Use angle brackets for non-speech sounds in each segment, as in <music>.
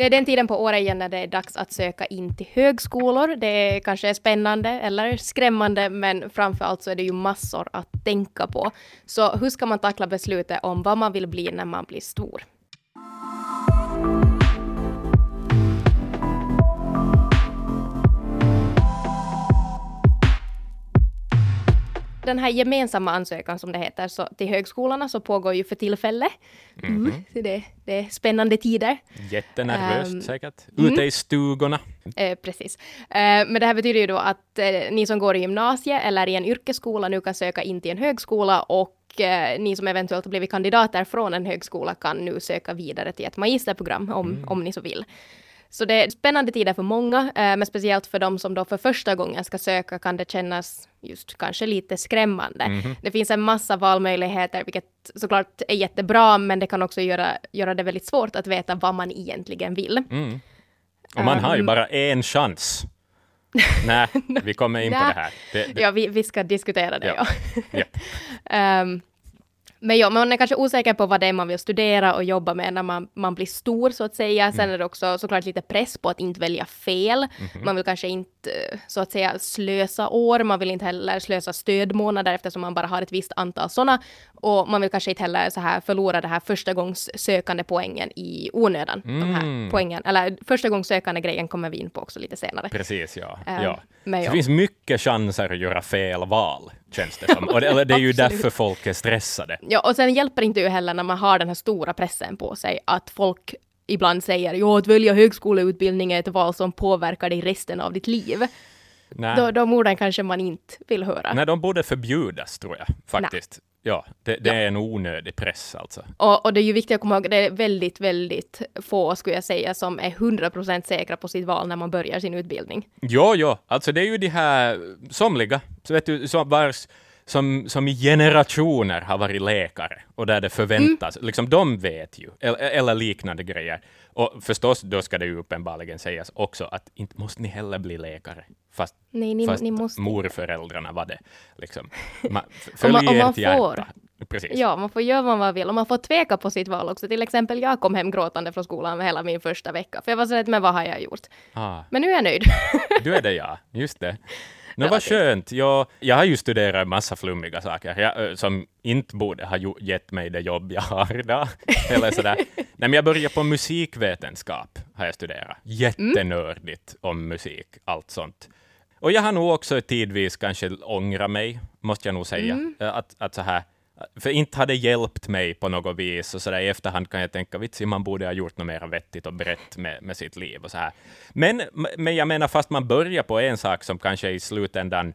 Det är den tiden på året igen när det är dags att söka in till högskolor. Det är kanske spännande eller skrämmande, men framför allt så är det ju massor att tänka på. Så hur ska man tackla beslutet om vad man vill bli när man blir stor? Den här gemensamma ansökan som det heter så till högskolorna så pågår ju för tillfället. Mm. Mm, det, det, är spännande tider. Jättenervöst um, säkert. Ute mm. i stugorna. Eh, precis. Eh, men det här betyder ju då att eh, ni som går i gymnasiet eller i en yrkesskola nu kan söka in till en högskola och eh, ni som eventuellt har blivit kandidater från en högskola kan nu söka vidare till ett magisterprogram om, mm. om ni så vill. Så det är spännande tider för många, eh, men speciellt för de som då för första gången ska söka kan det kännas just kanske lite skrämmande. Mm -hmm. Det finns en massa valmöjligheter, vilket såklart är jättebra, men det kan också göra, göra det väldigt svårt att veta vad man egentligen vill. Mm. Och man um, har ju bara en chans. <laughs> Nej, vi kommer in på det här. Det, det. Ja, vi, vi ska diskutera det. Ja. ja. um, <laughs> Men ja, man är kanske osäker på vad det är man vill studera och jobba med när man, man blir stor så att säga. Sen mm. är det också såklart lite press på att inte välja fel. Mm -hmm. Man vill kanske inte så att säga slösa år. Man vill inte heller slösa stödmånader eftersom man bara har ett visst antal sådana. Och man vill kanske inte heller så här förlora det här första gångs sökande poängen i onödan. Mm. De här mm. poängen, eller första gångs sökande grejen kommer vi in på också lite senare. Precis, ja. Uh, ja. Ja. Det finns mycket chanser att göra fel val känns det som. Och det, det är ju <laughs> därför folk är stressade. Ja, och sen hjälper inte ju heller när man har den här stora pressen på sig att folk ibland säger ja, att välja högskoleutbildning är ett val som påverkar dig resten av ditt liv. Nej. Då, de orden kanske man inte vill höra. Nej, de borde förbjudas, tror jag, faktiskt. Nej. Ja, det, det ja. är en onödig press alltså. Och, och, det är ju viktigt att komma ihåg, det är väldigt, väldigt få, skulle jag säga, som är 100% säkra på sitt val när man börjar sin utbildning. Jo, jo, alltså det är ju de här somliga, så vet du, som vars som, som i generationer har varit läkare och där det förväntas, mm. liksom de vet ju, eller, eller, liknande grejer. Och förstås, då ska det ju uppenbarligen sägas också att inte måste ni heller bli läkare, fast, Nej, ni, fast ni måste. morföräldrarna var det. Liksom. <laughs> Man, följ och man, och man får, Precis. Ja, man får göra vad man vill och man får tveka på sitt val också. Till exempel jag kom hem gråtande från skolan med hela min första vecka, för jag var så rädd, men vad har jag gjort? Ah. Men nu är jag nöjd. du är det ja, just det. <laughs> Nå, vad skönt. Jag, jag har ju studerat en massa flummiga saker jag, som inte borde ha gett mig det jobb jag har idag. <laughs> Eller sådär. Nej, men jag började på musikvetenskap, har jag studerat. Jättenördigt om musik, allt sånt. Och jag har nog också tidvis kanske ångrat mig, måste jag nog säga. Mm. Att, att så här, för inte har det hjälpt mig på något vis, och så där i efterhand kan jag tänka, vitsi, man borde ha gjort något mer vettigt och brett med, med sitt liv och så här. Men, men jag menar, fast man börjar på en sak som kanske i slutändan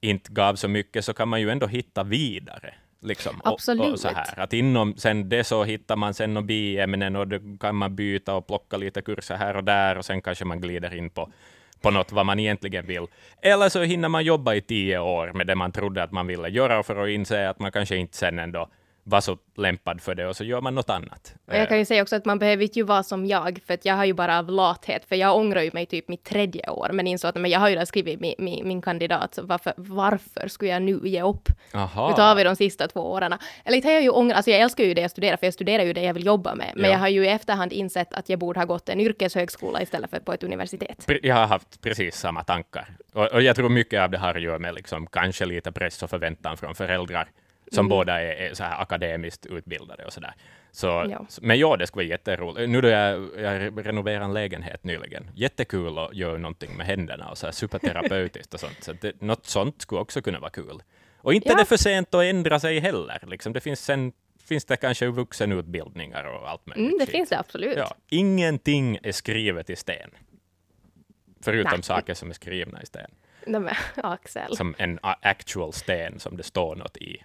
inte gav så mycket, så kan man ju ändå hitta vidare. Liksom, Absolut. Och, och, så här. Att inom sen det så hittar man sen några biämnen och då kan man byta och plocka lite kurser här och där och sen kanske man glider in på på något vad man egentligen vill. Eller så hinner man jobba i tio år med det man trodde att man ville göra för att inse att man kanske inte sen ändå var så lämpad för det och så gör man något annat. Och jag kan ju säga också att man behöver inte ju vara som jag, för att jag har ju bara av lathet, för jag ångrar ju mig typ mitt tredje år, men insåg att men jag har ju redan skrivit min, min, min kandidat, så varför, varför skulle jag nu ge upp? Aha. Nu tar vi de sista två åren. Eller inte har jag ju ångrat, alltså jag älskar ju det jag studerar, för jag studerar ju det jag vill jobba med, men ja. jag har ju i efterhand insett att jag borde ha gått en yrkeshögskola istället för på ett universitet. Jag har haft precis samma tankar, och, och jag tror mycket av det har att göra med liksom, kanske lite press och förväntan från föräldrar som mm. båda är, är, så här akademiskt utbildade och sådär. Så, ja. Men ja, det skulle vara jätteroligt. Nu då jag, jag renoverade en lägenhet nyligen, jättekul att göra någonting med händerna och så här superterapeutiskt och sånt. Så det, något sånt skulle också kunna vara kul. Och inte ja. det för sent att ändra sig heller. Liksom, det finns sen finns det kanske vuxenutbildningar och allt möjligt. Mm, det finns det absolut. Ja, ingenting är skrivet i sten. Förutom Nej. saker som är skrivna i sten. Nej, <laughs> Axel. Som en actual sten som det står något i.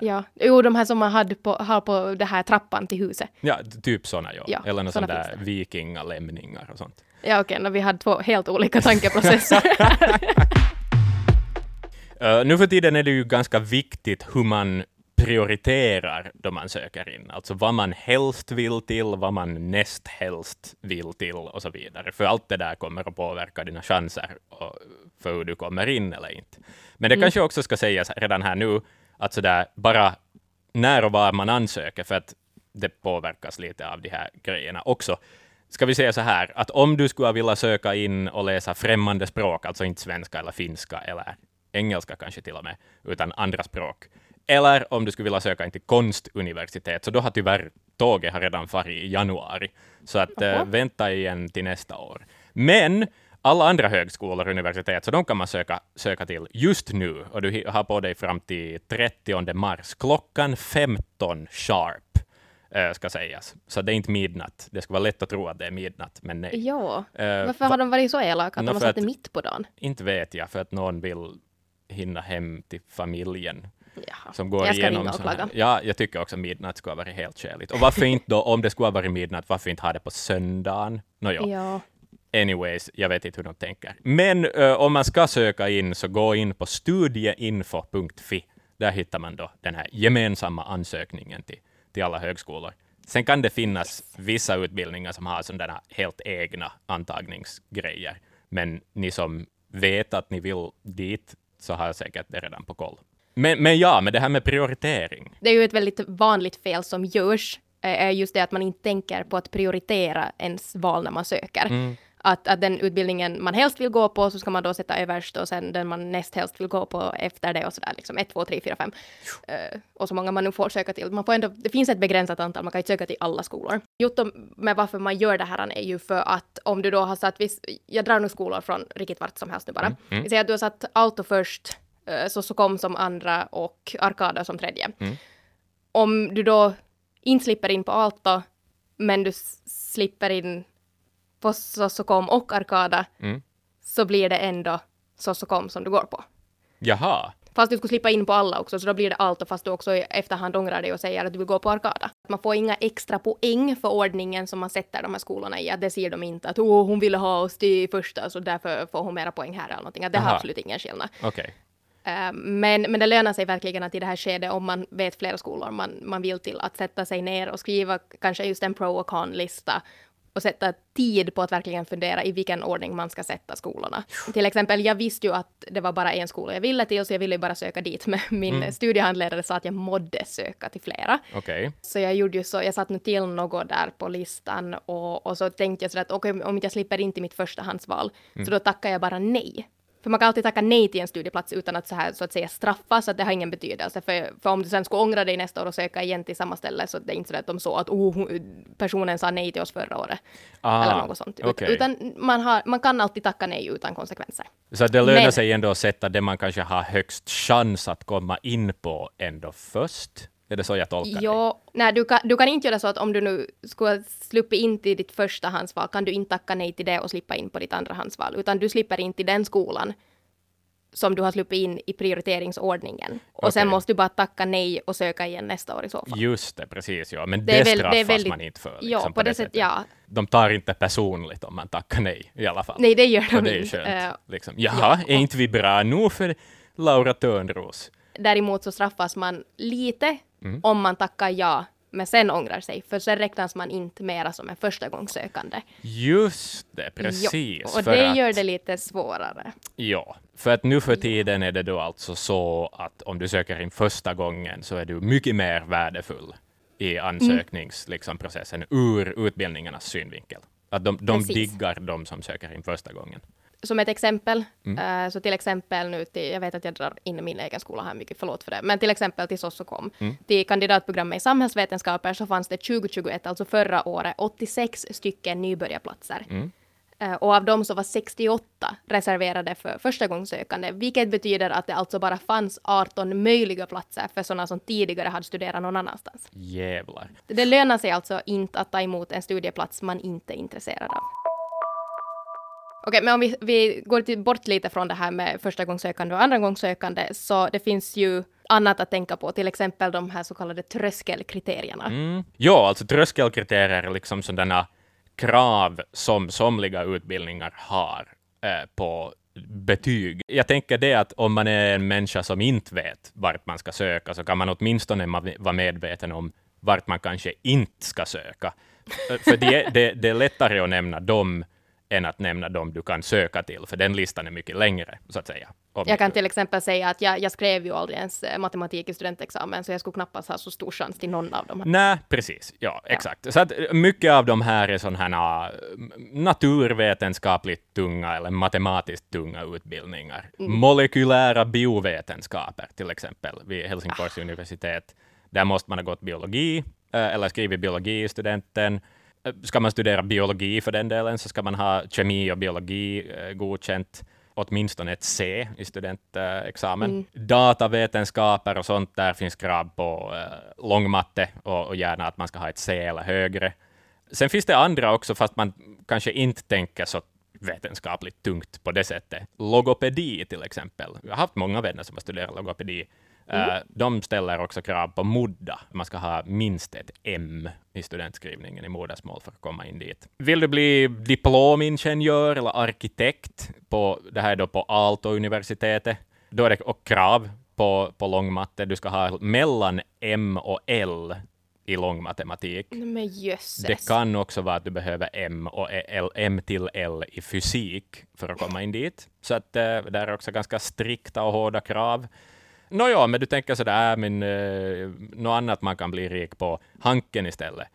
Ja, jo de här som man hade på, har på det här trappan till huset. Ja, typ sådana ja. ja Eller något sånt där vikingalämningar och sånt. Ja okej, okay, vi hade två helt olika tankeprocesser. uh, <laughs> nu för tiden är det ju ganska viktigt hur man prioriterar då man söker in, alltså vad man helst vill till, vad man näst helst vill till och så vidare. För allt det där kommer att påverka dina chanser för hur du kommer in eller inte. Men det mm. kanske också ska sägas redan här nu, att sådär bara när och var man ansöker, för att det påverkas lite av de här grejerna också. ska vi säga så här, att om du skulle vilja söka in och läsa främmande språk, alltså inte svenska eller finska eller engelska kanske till och med, utan andra språk, eller om du skulle vilja söka in till konstuniversitet, så då har tyvärr tåget har redan farit i januari. Så att äh, vänta igen till nästa år. Men alla andra högskolor och universitet, så de kan man söka, söka till just nu, och du har på dig fram till 30 mars, klockan 15 sharp äh, ska sägas. Så det är inte midnatt. Det ska vara lätt att tro att det är midnatt, men nej. Ja, äh, varför har de varit så elaka att no, de har satt det mitt på dagen? Inte vet jag, för att någon vill hinna hem till familjen. Jaha. Som går jag ska igenom och klaga. Ja, jag tycker också midnatt skulle ha varit helt skäligt. Och varför <laughs> inte då, om det skulle ha varit midnatt, varför inte ha det på söndagen? Nåjo. Ja. Anyways, jag vet inte hur de tänker. Men uh, om man ska söka in, så gå in på studieinfo.fi. Där hittar man då den här gemensamma ansökningen till, till alla högskolor. Sen kan det finnas vissa utbildningar som har sådana helt egna antagningsgrejer. Men ni som vet att ni vill dit, så har jag säkert det redan på koll. Men, men ja, med det här med prioritering. Det är ju ett väldigt vanligt fel som görs, är just det att man inte tänker på att prioritera ens val när man söker. Mm. Att, att den utbildningen man helst vill gå på så ska man då sätta överst och sen den man näst helst vill gå på efter det och sådär liksom 1, 2, 3, 4, 5. Uh, och så många man nu får söka till. Man får ändå, det finns ett begränsat antal, man kan inte söka till alla skolor. Jotto med varför man gör det här är ju för att om du då har satt, viss, jag drar nu skolor från riktigt vart som helst nu bara. Mm, mm. Säger att du har satt auto först, uh, så kom som andra och arkada som tredje. Mm. Om du då inte slipper in på Alto, men du slipper in på Sossokom och Arkada, Mm. så blir det ändå Sossokom som du går på. Jaha, Fast du skulle slippa in på alla också, så då blir det Alto fast du också i efterhand ångrar dig och säger att du vill gå på Arkada. Man får inga extra poäng för ordningen som man sätter de här skolorna i. Att det ser de inte att oh, hon ville ha oss till första så därför får hon mera poäng här eller någonting. Att det har Aha. absolut ingen skillnad. okej. Eh, Men, men det lönar sig verkligen att i det här skedet, om man vet flera skolor man, man vill till, att sätta sig ner och skriva kanske just en pro och con-lista och sätta tid på att verkligen fundera i vilken ordning man ska sätta skolorna. Till exempel, jag visste ju att det var bara en skola jag ville till, så jag ville ju bara söka dit, men min Mm. studiehandledare sa att jag mådde söka till flera. Okej. Så jag gjorde ju så, jag satt nu till något där på listan och, och så tänkte jag så att okej, om jag slipper in till mitt förstahandsval, Mm. så då tackar jag bara nej. För man kan alltid tacka nej till en studieplats utan att så här så att säga straffas, så att det har ingen betydelse. För, för om du sen skulle ångra dig nästa år och söka igen till samma ställe, så det är inte så att de så att oh, personen sa nej till oss förra året. Ah, eller något sånt. Okej. Utan man, har, man kan alltid tacka nej utan konsekvenser. Så det lönar Men- sig ändå att sätta det man kanske har högst chans att komma in på ändå först? Är det så jag tolkar det? Ja, nej, du kan, du kan inte göra så att om du nu skulle slippa in till ditt förstahandsval kan du inte tacka nej till det och slippa in på ditt andrahandsval, utan du slipper in till den skolan som du har sluppit in i prioriteringsordningen. Och sen Okej. måste du bara tacka nej och söka igen nästa år i så fall. Just det, precis. Ja. Men Det det, väl- det straffas väldigt- man inte för. Liksom, ja, på det sättet, ja. De tar inte personligt om man tackar nej i alla fall. Nej, det gör de det inte. skönt. Eh, liksom. Jaha, är inte vi bra nu för Laura Törnros? däremot så straffas man lite Mm. om man tackar ja, men sen ångrar sig, för sen räknas man inte mera som en förstagångssökande. Just det, precis. Jo, och det att, gör det lite svårare. Ja, för att nu för tiden är det då alltså så att om du söker in första gången så är du mycket mer värdefull i ansökningsprocessen liksom, processen ur utbildningarnas synvinkel. Att de, de Precis. diggar de som söker in första gången. Som ett exempel, Mm. eh, så till exempel nu till, jag vet att jag drar in min egen skola här mycket, förlåt för det, men till exempel till Sossokom, Mm. till kandidatprogrammet i samhällsvetenskaper så fanns det 2021, alltså förra året, 86 stycken nybörjarplatser. Mm. Eh, och av dem så var 68 reserverade för förstagångssökande, vilket betyder att det alltså bara fanns 18 möjliga platser för sådana som tidigare hade studerat någon annanstans. Jävlar. Det lönar sig alltså inte att ta emot en studieplats man inte är intresserad av. Okej, men om vi, vi går bort lite från det här med förstagångssökande och andragångssökande, så det finns ju annat att tänka på, till exempel de här så kallade tröskelkriterierna. Mm. Ja, alltså tröskelkriterier är liksom sådana krav som somliga utbildningar har eh, på betyg. Jag tänker det att om man är en människa som inte vet vart man ska söka, så kan man åtminstone vara medveten om vart man kanske inte ska söka. Eh, för det, det, det är lättare att nämna de än att nämna de du kan söka till, för den listan är mycket längre, så att säga. Jag kan till exempel säga att jag, jag skrev ju aldrig ens eh, matematik i studentexamen, så jag skulle knappast ha så stor chans till någon av dem. Nej, precis. Ja, ja, exakt. Så att eh, mycket av de här är sådana naturvetenskapligt tunga eller matematiskt tunga utbildningar. Mm. Molekylära biovetenskaper, till exempel, vid Helsingfors ah. universitet. Där måste man ha gått biologi, eh, eller skrivit biologi i studenten. Ska man studera biologi för den delen, så ska man ha kemi och biologi godkänt åtminstone ett C i studentexamen. Mm. Datavetenskaper och sånt, där finns krav på uh, långmatte och, och gärna att man ska ha ett C eller högre. Sen finns det andra också, fast man kanske inte tänker så vetenskapligt tungt på det sättet. Logopedi till exempel. Jag har haft många vänner som har studerat logopedi. Mm. De ställer också krav på MUDDA. Man ska ha minst ett M i studentskrivningen i modersmål för att komma in dit. Vill du bli diplomingenjör eller arkitekt, på, det här är då på Aalto-universitetet, då är det och krav på, på långmatte. Du ska ha mellan M och L i långmatematik. Det kan också vara att du behöver M och L, M till L i fysik för att komma in dit. Så att äh, det är också ganska strikta och hårda krav. Nåja, men du tänker sådär, men uh, något annat man kan bli rik på, Hanken istället,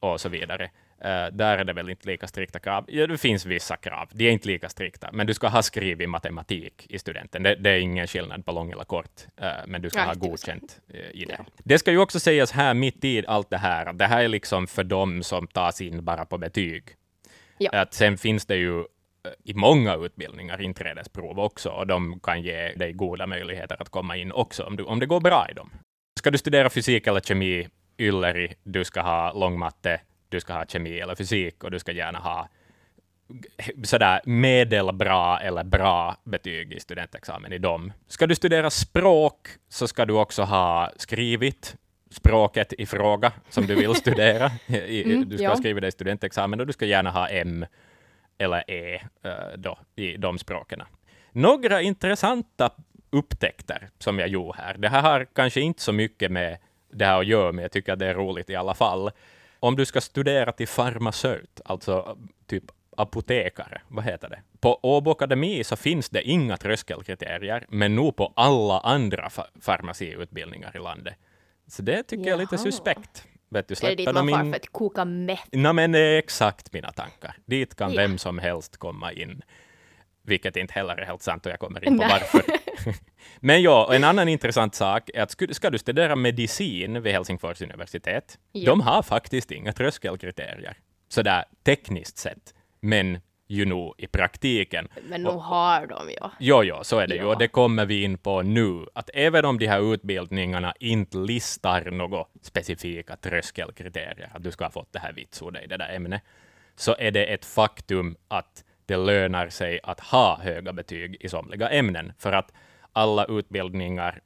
och så vidare. Uh, där är det väl inte lika strikta krav. Ja, det finns vissa krav, de är inte lika strikta, men du ska ha skrivit matematik i studenten. Det, det är ingen skillnad på lång eller kort, uh, men du ska ja, ha godkänt uh, i det. Ja. Det ska ju också sägas här, mitt i allt det här, det här är liksom för dem som tas in bara på betyg. Att sen finns det ju i många utbildningar inträdesprov också, och de kan ge dig goda möjligheter att komma in också, om, du, om det går bra i dem. Ska du studera fysik eller kemi, ylleri, du ska ha långmatte, du ska ha kemi eller fysik, och du ska gärna ha sådär medelbra eller bra betyg i studentexamen i dem. Ska du studera språk, så ska du också ha skrivit språket i fråga som du vill <laughs> studera. Mm, du ska ja. ha skrivit det i studentexamen och du ska gärna ha M eller E då, i de språken. Några intressanta upptäckter som jag gjorde här. Det här har kanske inte så mycket med det här att göra, men jag tycker att det är roligt i alla fall. Om du ska studera till farmaceut, alltså typ apotekare, vad heter det? På Åbo Akademi så finns det inga tröskelkriterier, men nog på alla andra fa farmaciutbildningar i landet. Så det tycker Jaha. jag är lite suspekt. Vet du, är det dit man far in... för att koka meth? No, men det är exakt mina tankar. Dit kan ja. vem som helst komma in. Vilket inte heller är helt sant och jag kommer in på varför. <laughs> men ja, en annan intressant sak är att ska du studera medicin vid Helsingfors universitet, ja. de har faktiskt inga tröskelkriterier. Sådär tekniskt sett. Men ju nu i praktiken. Men nu har de ju. Jo, jo, så är det ja. ju. Och det kommer vi in på nu. Att även om de här utbildningarna inte listar några specifika tröskelkriterier, att du ska ha fått det här vitsordet i det där ämnet, så är det ett faktum att det lönar sig att ha höga betyg i somliga ämnen, för att alla utbildningar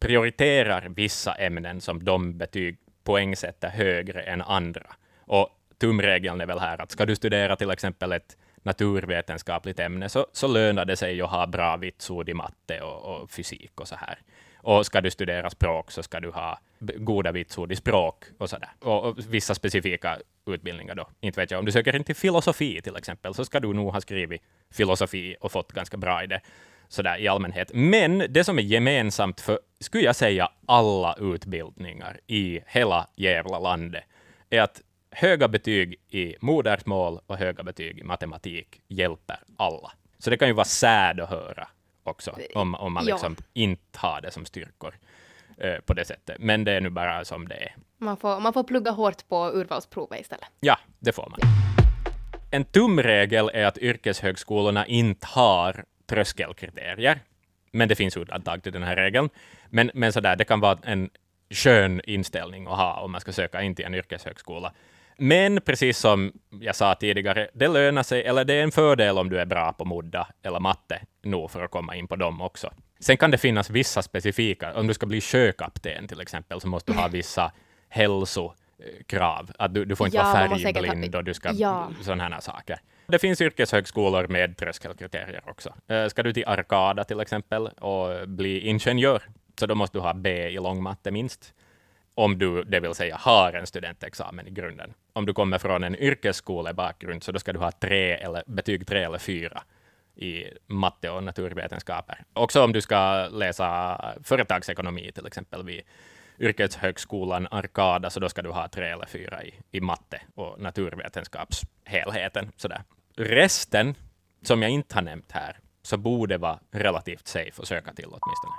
prioriterar vissa ämnen som de betyg poängsätter högre än andra. Och tumregeln är väl här att ska du studera till exempel ett naturvetenskapligt ämne, så, så lönar det sig att ha bra vitsord i matte och, och, fysik och så här. Och ska du studera språk så ska du ha goda vitsord i språk och så där. Och, och vissa specifika utbildningar då. Inte vet jag, om du söker in till filosofi till exempel, så ska du nog ha skrivit filosofi och fått ganska bra i det sådär i allmänhet. Men det som är gemensamt för, skulle jag säga, alla utbildningar i hela jävla landet, är att höga betyg i modersmål och höga betyg i matematik hjälper alla. Så det kan ju vara sad att höra också, om, om man liksom ja. inte har det som styrkor eh, på det sättet. Men det är nu bara som det är. Man får, man får plugga hårt på urvalsprovet istället. Ja, det får man. En tumregel är att yrkeshögskolorna inte har tröskelkriterier. Men det finns undantag till den här regeln. Men, men sådär, det kan vara en skön inställning att ha om man ska söka in till en yrkeshögskola. Men precis som jag sa tidigare, det lönar sig, eller det är en fördel om du är bra på modda eller matte, nog för att komma in på dem också. Sen kan det finnas vissa specifika, om du ska bli sjökapten till exempel, så måste du ha vissa hälsokrav. Att du, du får inte ja, vara färgblind och du ska, ja. sådana här saker. Det finns yrkeshögskolor med tröskelkriterier också. Eh, ska du till Arkada till exempel och bli ingenjör, så då måste du ha B i långmatte minst om du, det vill säga, har en studentexamen i grunden om du kommer från en yrkesskolebakgrund, så då ska du ha tre eller, betyg tre eller fyra i matte och naturvetenskaper. Också om du ska läsa företagsekonomi till exempel vid yrkeshögskolan Arkada, så då ska du ha tre eller fyra i, i matte och naturvetenskapshelheten. Sådär. Resten, som jag inte har nämnt här, så borde vara relativt safe att söka till åtminstone.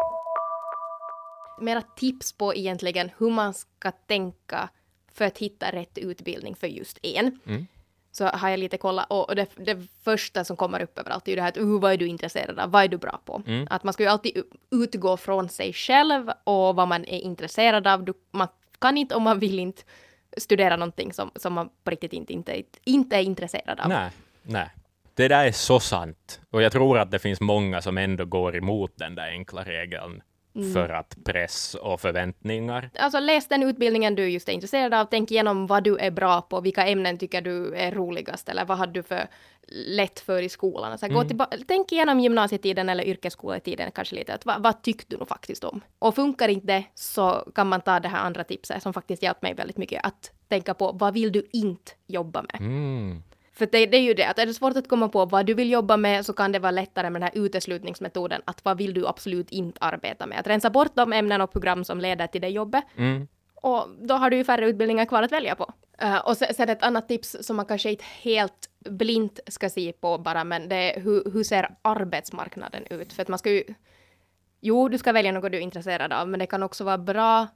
Mera tips på egentligen hur man ska tänka för att hitta rätt utbildning för just en. Mm. Så har jag lite kollat och det, det första som kommer upp överallt är ju det här att uh, vad är du intresserad av, vad är du bra på? Mm. Att man ska ju alltid utgå från sig själv och vad man är intresserad av. Du, man kan inte om man vill inte studera någonting som, som man på riktigt inte, inte, inte är intresserad av. Nej, nej. Det där är så sant. Och jag tror att det finns många som ändå går emot den där enkla regeln Mm. för att press och förväntningar. Alltså läs den utbildningen du just är intresserad av, tänk igenom vad du är bra på, vilka ämnen tycker du är roligast eller vad hade du för lätt för i skolan. Alltså, gå tillba- tänk igenom gymnasietiden eller yrkesskoletiden kanske lite, att, vad, vad tyckte du nog faktiskt om? Och funkar inte det så kan man ta det här andra tipset som faktiskt hjälpt mig väldigt mycket, att tänka på vad vill du inte jobba med? Mm. För det, det är ju det, att är det svårt att komma på vad du vill jobba med så kan det vara lättare med den här uteslutningsmetoden, att vad vill du absolut inte arbeta med? Att rensa bort de ämnen och program som leder till det jobbet. Mm. Och då har du ju färre utbildningar kvar att välja på. Eh, och sen ett annat tips som man kanske inte helt blint ska se på bara, men det är hur, hur ser arbetsmarknaden ut? För att man ska ju... Jo, du ska välja något du är intresserad av, men det kan också vara bra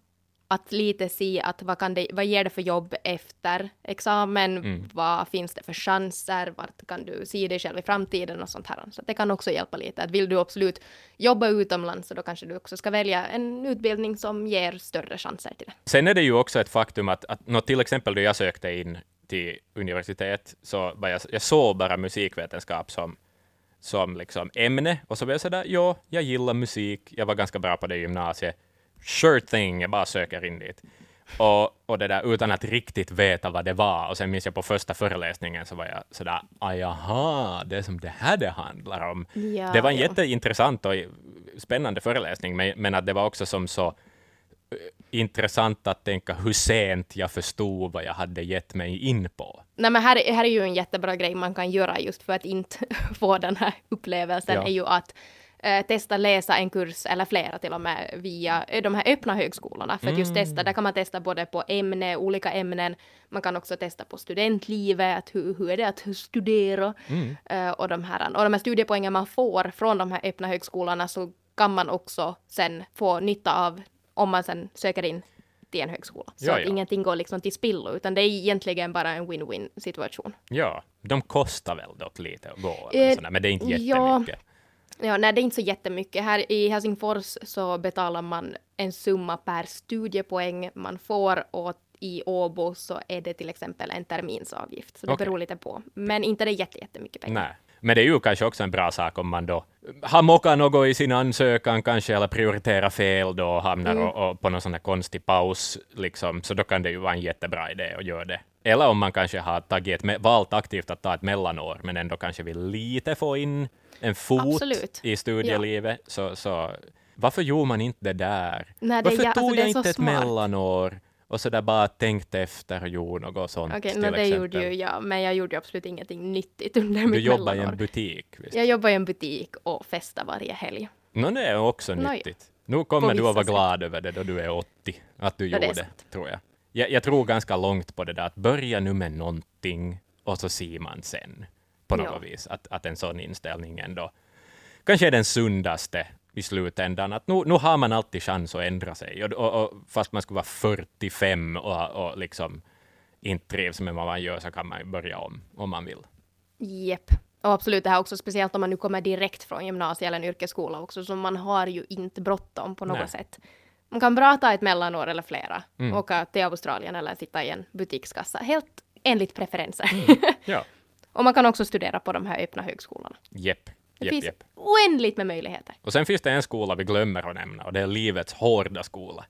att lite se att vad, kan det, vad ger det för jobb efter examen? Mm. Vad finns det för chanser? Vart kan du se dig själv i framtiden och sånt här. Så det kan också hjälpa lite. Att vill du absolut jobba utomlands så då kanske du också ska välja en utbildning som ger större chanser till det. Sen är det ju också ett faktum att, att nå, till exempel då jag sökte in till universitet, så var jag, jag såg bara musikvetenskap som, som liksom ämne, och så var jag sådär, ja, jag gillar musik, jag var ganska bra på det i gymnasiet, sure thing, jag bara söker in dit. Och, och det där utan att riktigt veta vad det var. Och sen minns jag på första föreläsningen så var jag sådär, ah, jaha, det är som det här det handlar om. Ja, det var en ja. jätteintressant och spännande föreläsning, men, men att det var också som så eh, intressant att tänka hur sent jag förstod vad jag hade gett mig in på. Nej men här, här är ju en jättebra grej man kan göra just för att inte <laughs> få den här upplevelsen Ja. är ju att eh, testa läsa en kurs eller flera till och med via de här öppna högskolorna. För att just Mm. testa, där kan man testa både på ämne, olika ämnen. Man kan också testa på studentlivet, att hur, hur är det att studera? Mm. Eh, och, de här, och de här studiepoängen man får från de här öppna högskolorna så kan man också sen få nytta av om man sen söker in till en högskola. Så Ja, att ja. ingenting går liksom till spillo, utan det är egentligen bara en win-win situation. Ja, de kostar väl dock lite att gå, Eh, men det är inte jättemycket. Ja, nej, det är inte så jättemycket. Här i Helsingfors så betalar man en summa per studiepoäng man får och i Åbo så är det till exempel en terminsavgift. Så det Okej. beror lite på. Men inte det jätte, jättemycket pengar. Nej. Men det är ju kanske också en bra sak om man då har mockat något i sin ansökan kanske, eller prioriterar fel då och hamnar Mm. och, och på någon sån här konstig paus, liksom, så då kan det ju vara en jättebra idé att göra det. Eller om man kanske har tagit ett, valt aktivt att ta ett mellanår, men ändå kanske vill lite få in en fot Absolut. i studielivet, så, så varför gjorde man inte det där? Nej, det varför ja- alltså, tog det är jag inte ett smart. mellanår och så där bara tänkte efter och gjorde något sånt Okej, no, det exempel? gjorde ju jag, men jag gjorde absolut ingenting nyttigt under Du mitt jobbar i mellanår. en butik, visst? Jag jobbar i en butik och festar varje helg. Nå, det är också Nå, ja. nyttigt. Nu kommer du att vara glad över det då du är 80, att du Ja, är gjorde det, tror jag. Jag. Jag tror ganska långt på det där att börja nu med någonting och så ser man sen på något Ja. vis att, att en sån inställning ändå kanske är den sundaste i slutändan. Att nu, nu har man alltid chans att ändra sig. Och, och, och fast man skulle vara 45 och, och liksom inte trivs med vad man gör så kan man börja om, om man vill. Jepp. Och absolut det här också, speciellt om man nu kommer direkt från gymnasiet eller en yrkesskola också, så man har ju inte bråttom på något Nej. sätt. Man kan bra ta ett mellanår eller flera, Mm. åka till Australien eller sitta i en butikskassa, helt enligt preferenser. <laughs> Ja, och man kan också studera på de här öppna högskolorna. jepp, Det finns jepp. oändligt med möjligheter. Och sen finns det en skola vi glömmer att nämna och det är livets hårda skola.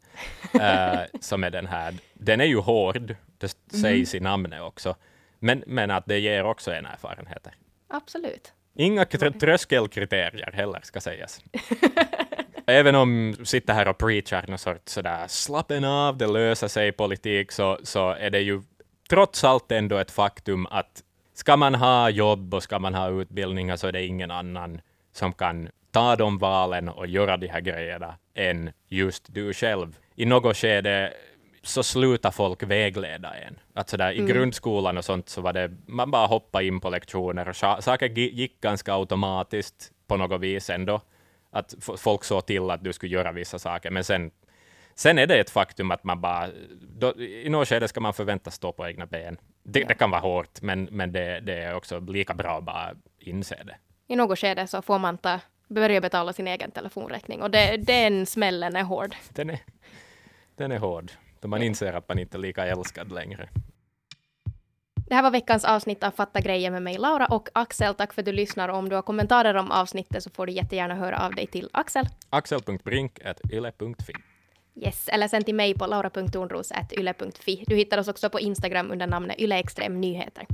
eh, <laughs> som är den här. Den är ju hård, det sägs i namnet också. Men, men att det ger också en erfarenheter. Absolut. Inga kr- tröskelkriterier heller, ska sägas. <laughs> Även om du sitter här och preachar någon sorts sådär slappen av, det löser sig politik, så, så är det ju trots allt ändå ett faktum att ska man ha jobb och ska man ha utbildningar så är det ingen annan som kan ta de valen och göra de här grejerna än just du själv. I något skede så slutar folk vägleda en. Alltså där, mm. I grundskolan och sånt så var det, man bara hoppade in på lektioner och saker gick ganska automatiskt på något vis ändå. Att folk såg till att du skulle göra vissa saker, men sen, sen är det ett faktum att man bara, då, i något skede ska man förväntas stå på egna ben. Det, ja. det kan vara hårt, men, men det, det, är också lika bra att bara inse det. I något skede så får man ta, börja betala sin egen telefonräkning och det, den smällen är hård. Den är, den är hård då man inser att man inte är lika älskad längre. Det här var veckans avsnitt av Fatta grejer med mig Laura och Axel. Tack för att du lyssnar. Om du har kommentarer om avsnittet så får du jättegärna höra av dig till Axel. Axel.brink.yle.fi Yes, eller sen till mig på laura.tornros.yle.fi. Du hittar oss också på Instagram under namnet yleextrem nyheter.